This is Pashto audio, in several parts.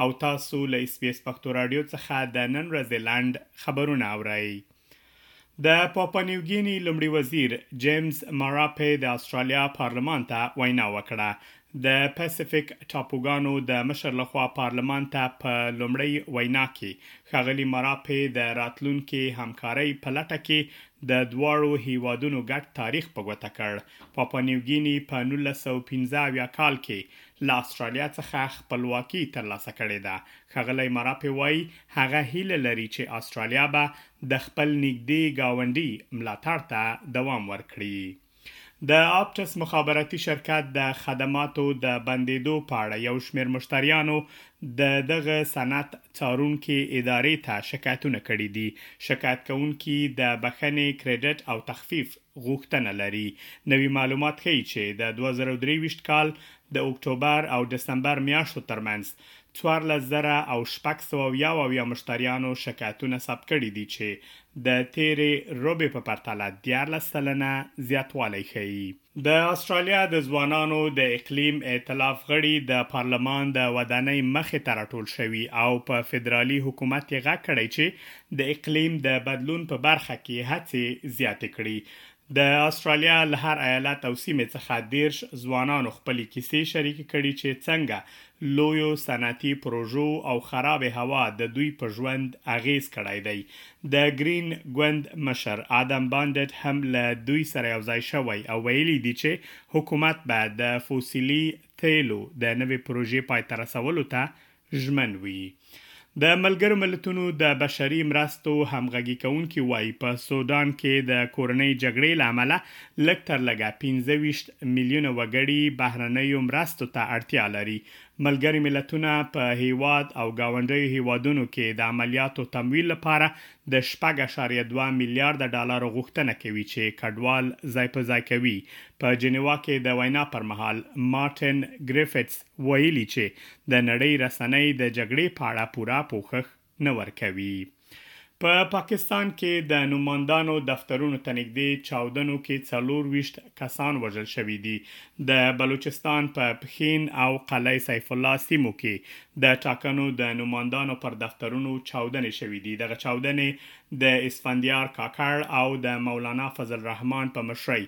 او تاسو له اسبیس پښتو رادیو څخه د نن ورځې لنډ خبرونه اورئ. د پاپانیوګینی لومړي وزیر جیمز ماراپې د استرالیا پارلمان ته وینا وکړه. د پسیفیک ټاپوګانو د مشر لخوا پارلمان ته په لومړۍ وینا کې ښاغلي ماراپې د راتلونکې همکارۍ په لټه کې د دواړو هیوادونو ګډ تاریخ په ګوته کړ. پاپانیوګینی په نولس سوه او پنځه اویا کال کې له اسټرالیا څخه خپلواکي ترلاسه کړې ده. ښاغلی ماراپې وايي، هغه هیله لري چې اسټرالیا به د خپل نږدې ګاونډي ملاتړ ته دوام ورکړي. د آپټس مخابراتي شرکت د خدماتو د بندېدو په اړه یو شمېر مشتریانو د دغه صنعت څارونکې ادارې ته شکایتونه کړي دي. شکایت کوونکي د بښنې، کرېډټ او تخفیف غوښتنه لري. نوي معلومات ښيي چې د دوه زره او درې ویشت کال د اکټوبر او ډسمبر میاشتو ترمنځ څوارلس زره او شپږ سوه او یو اویا مشتریانو شکایتونه ثبت کړي دي چې د تېرې ربع په پرتله دیارلس سلنه زیاتوالی ښيي. د اسټرالیا د ځوانانو د اقلیم ائتلاف غړي د پارلمان د ودانۍ مخې ته راټول شوي او په فدرالي حکومت یې غږ کړی چې د اقلیم د بدلون په برخه کې هڅې زیاتې کړي. د استرالیا له هر ایالت او سیمې څخه دېرش ځوانانو خپلې کیسې شریکې کړي چې څنګه لویو صنعتي پروژو او خرابې هوا د دوی په ژوند اغېز کړی دی. د ګرین ګوند مشر ادم بانډټ هم له دوی سره یوځای شوی او ویلي دي چې حکومت به د فوسیلي تېلو د نوې پروژې پای ته رسولو ته ژمن وي. د ملګرو ملتونو د بشري مرستو همغږي کوونکي وايي، په سودان کې د کورنۍ جګړې له امله لږ تر لږه پنځه ویشت میلیونه وګړي بهرنیو مرستو ته اړتیا لري. ملګري ملتونه په هېواد او ګاونډیو هېوادونو کې د عملیاتو تمویل لپاره د شپږ اعشاریه دوه میلیارده ډالرو غوښتنه کوي چې کډوال ځای په ځای کوي. په جنیوا کې د وینا پر مهال مارټین ګریفیتس ویلي چې د نړۍ رسنۍ د جګړې په اړه پوره پوښښ نه ورکوي. په پاکستان کې د نوماندانو دفترونو ته نږدې چاودنو کې څلور ویشت کسان وژل شوي دي. د بلوچستان په پښین او قلعه سیف الله سیمو کې د ټاکنو د نوماندانو پر دفترونو چاودنې شوې دي. دغه چاودنې د اسفندیار کاکړ او د مولانا فضل الرحمن په مشرۍ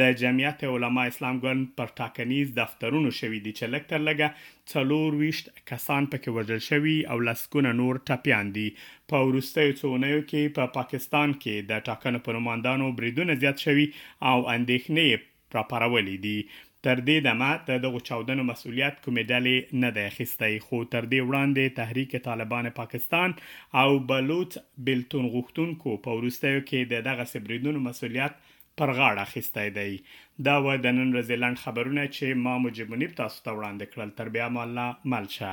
د جمعیت علما اسلام ګوند پر ټاکنیز دفترونو شوي دي چې لږ تر لږه څلور ویشت کسان پکې وژل شوي او لسګونه نور ټپیان دي. په وروستیو څو اونیو کې په پاکستان کې د ټاکنو په نوماندانو بریدونه زیات شوي او اندېښنې یې راپارولې دي. تر دې دمه د دغو چاودنو مسؤلیت کومې ډلې نه دی اخیستی خو تر دې وړاندې تحریک طالبان پاکستان او بلوڅ بېلتون غوښتونکو په وروستیو کې د دغسې بریدونو مسؤلیت پر غاړه اخیستی دی. دا وه د نن ورځې لنډ خبرونه چې ما مجیب منیب تاسو ته وړاندې کړل. تر بیا امان الله مل شه.